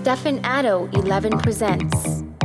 Stefan Addo 11 presents.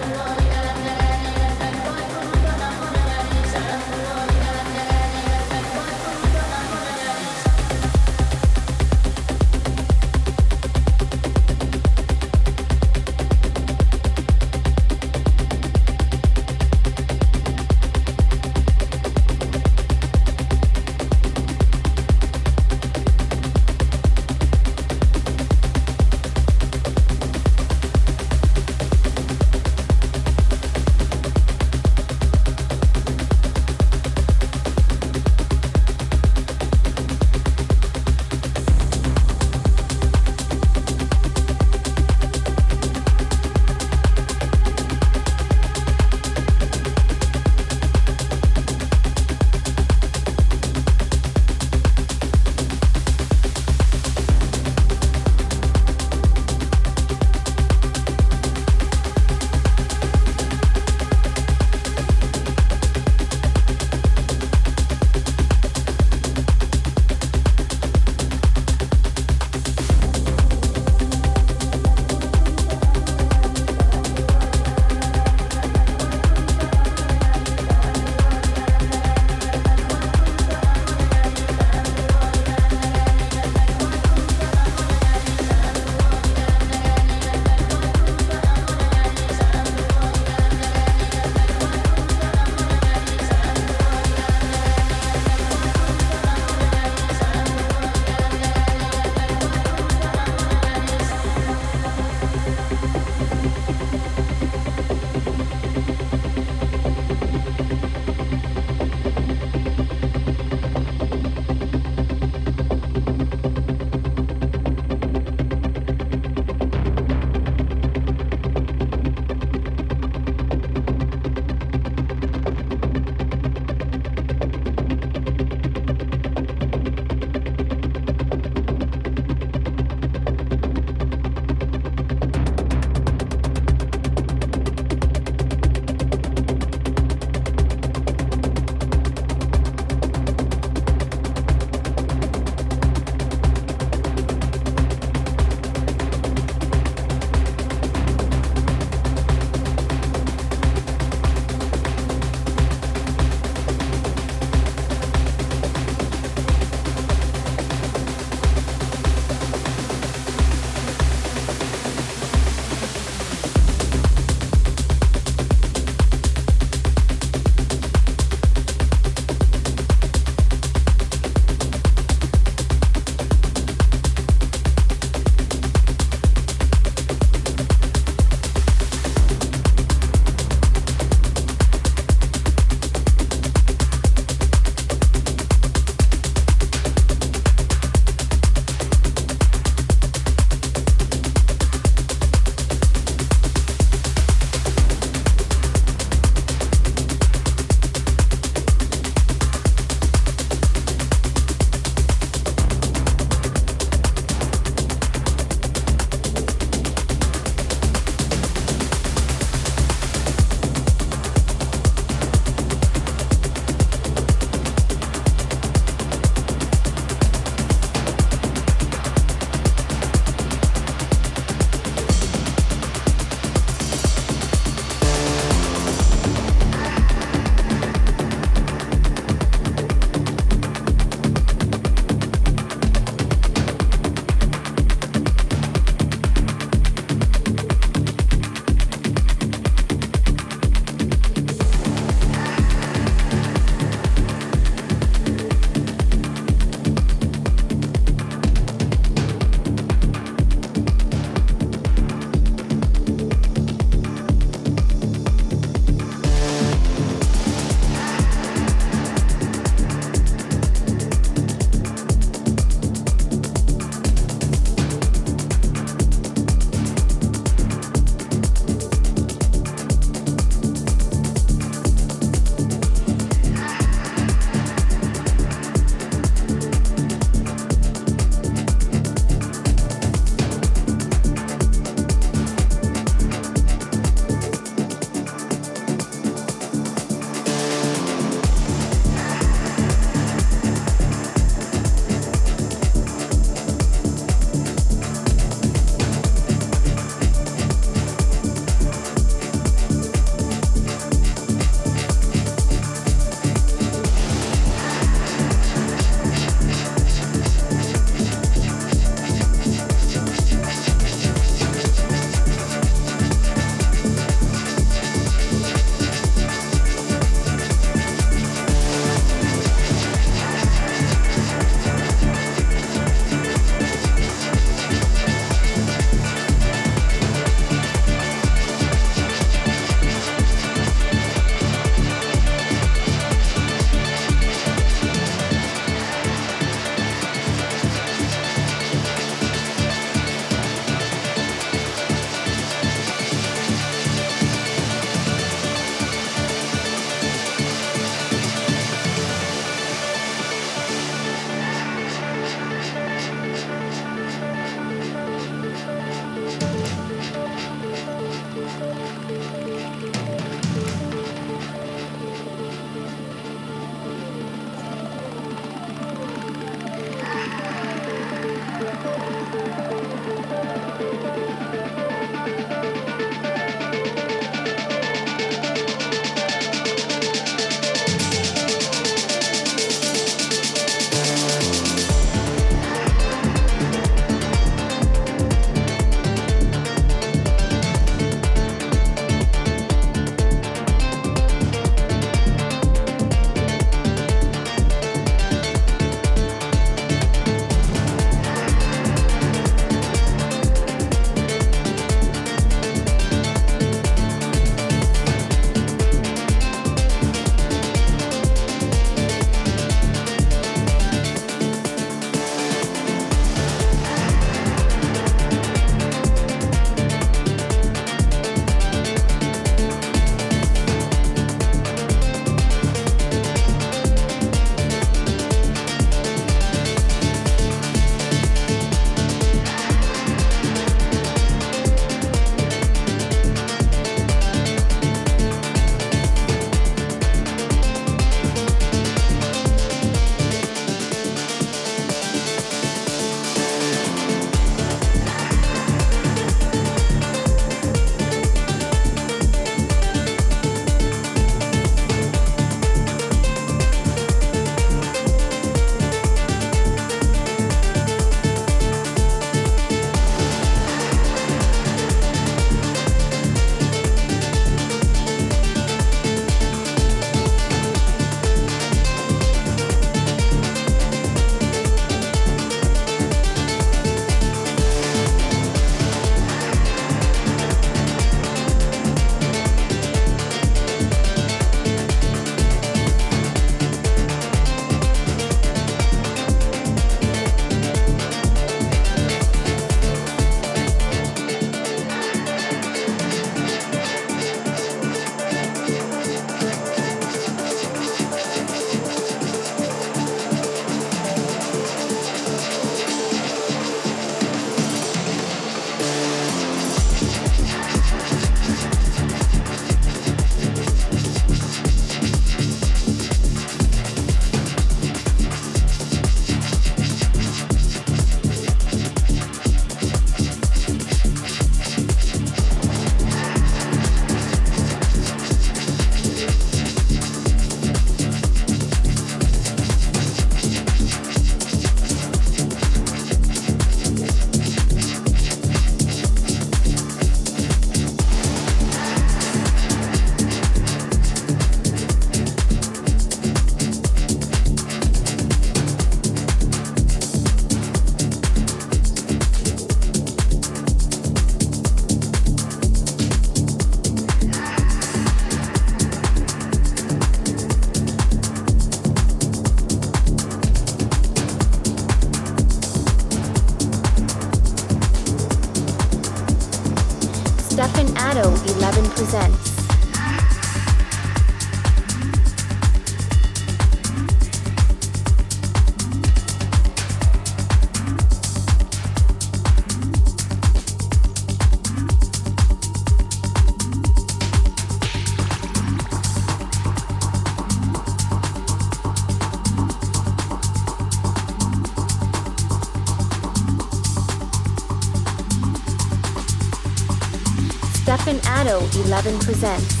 11 presents.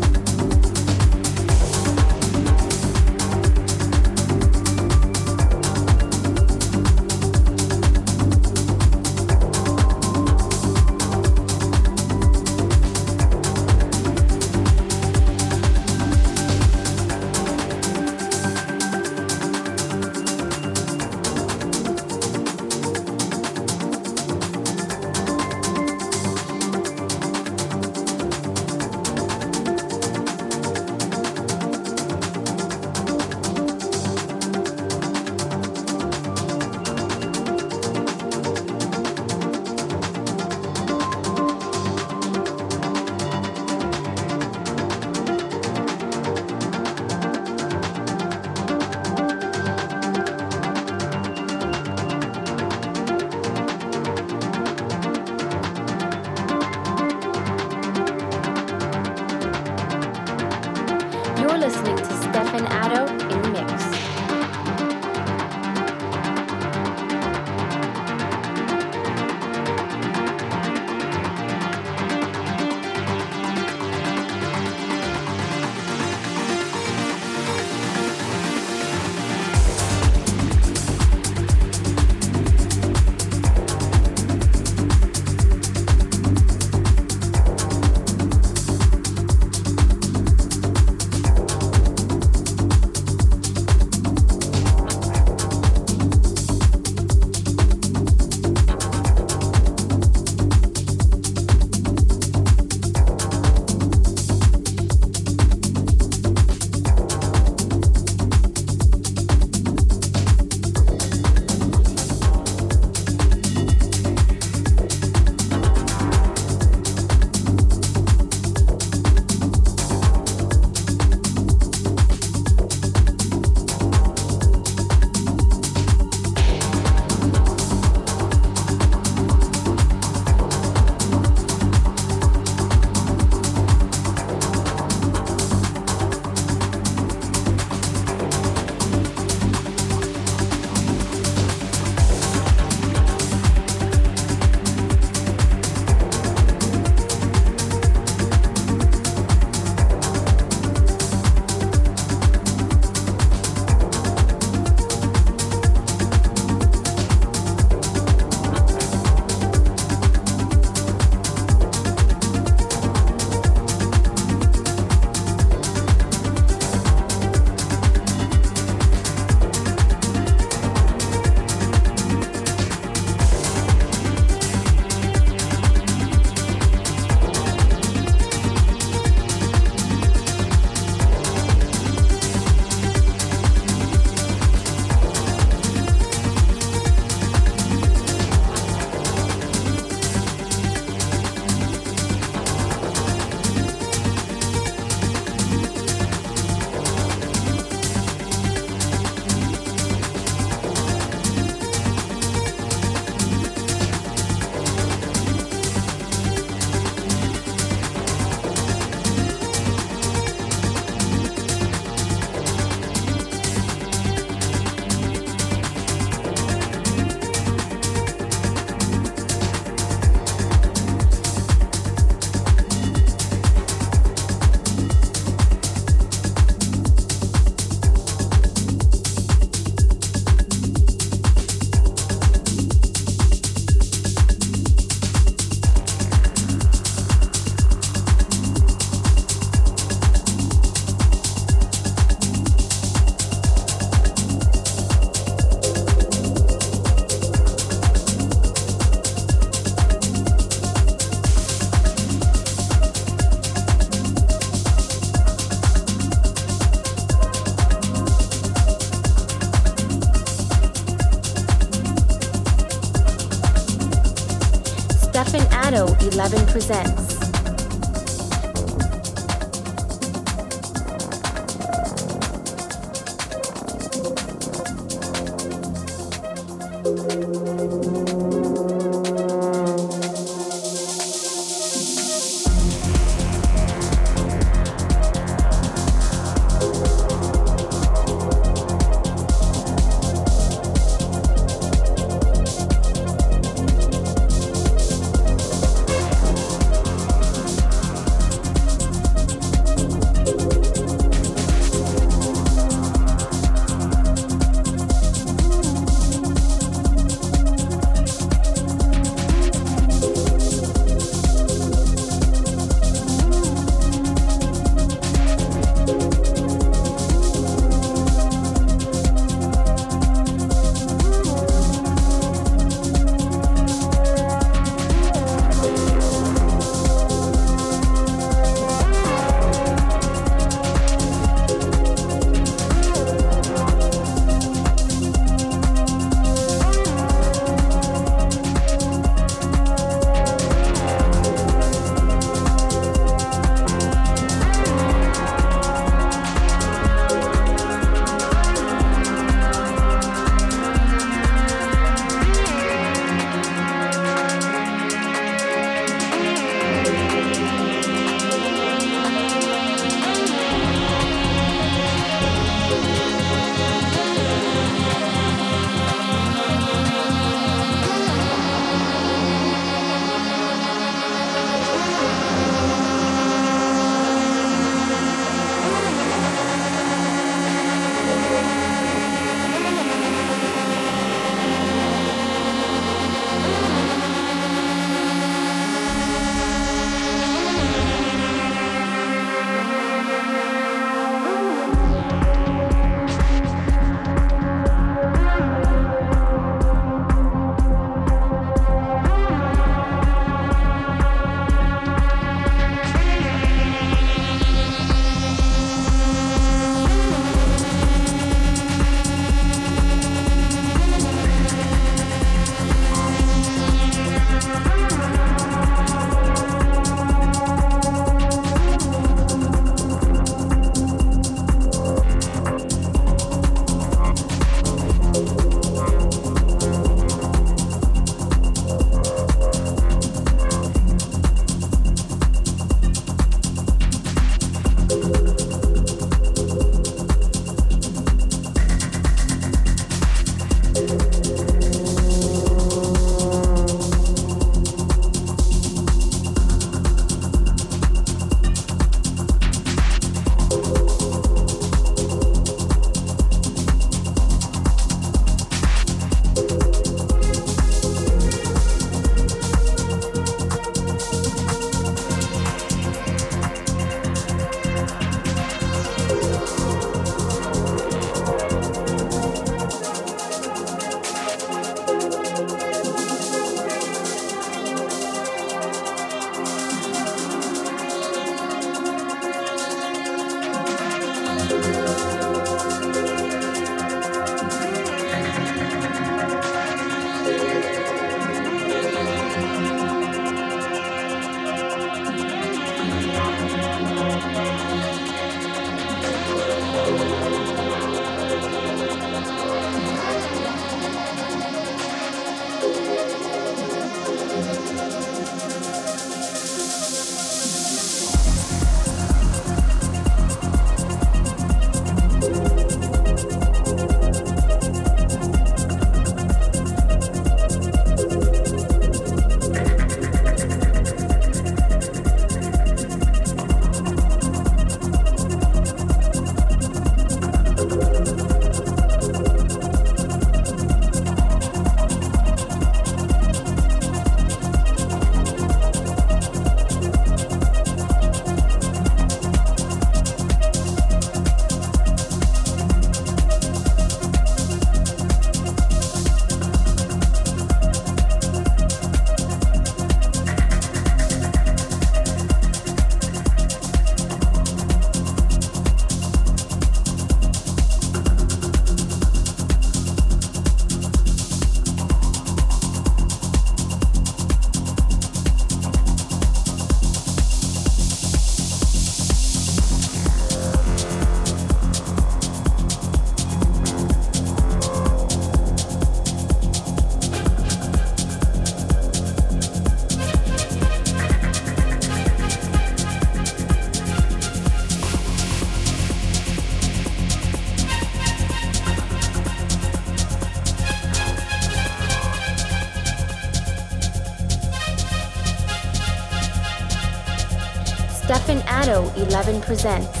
11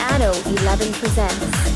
Anno 11 presents.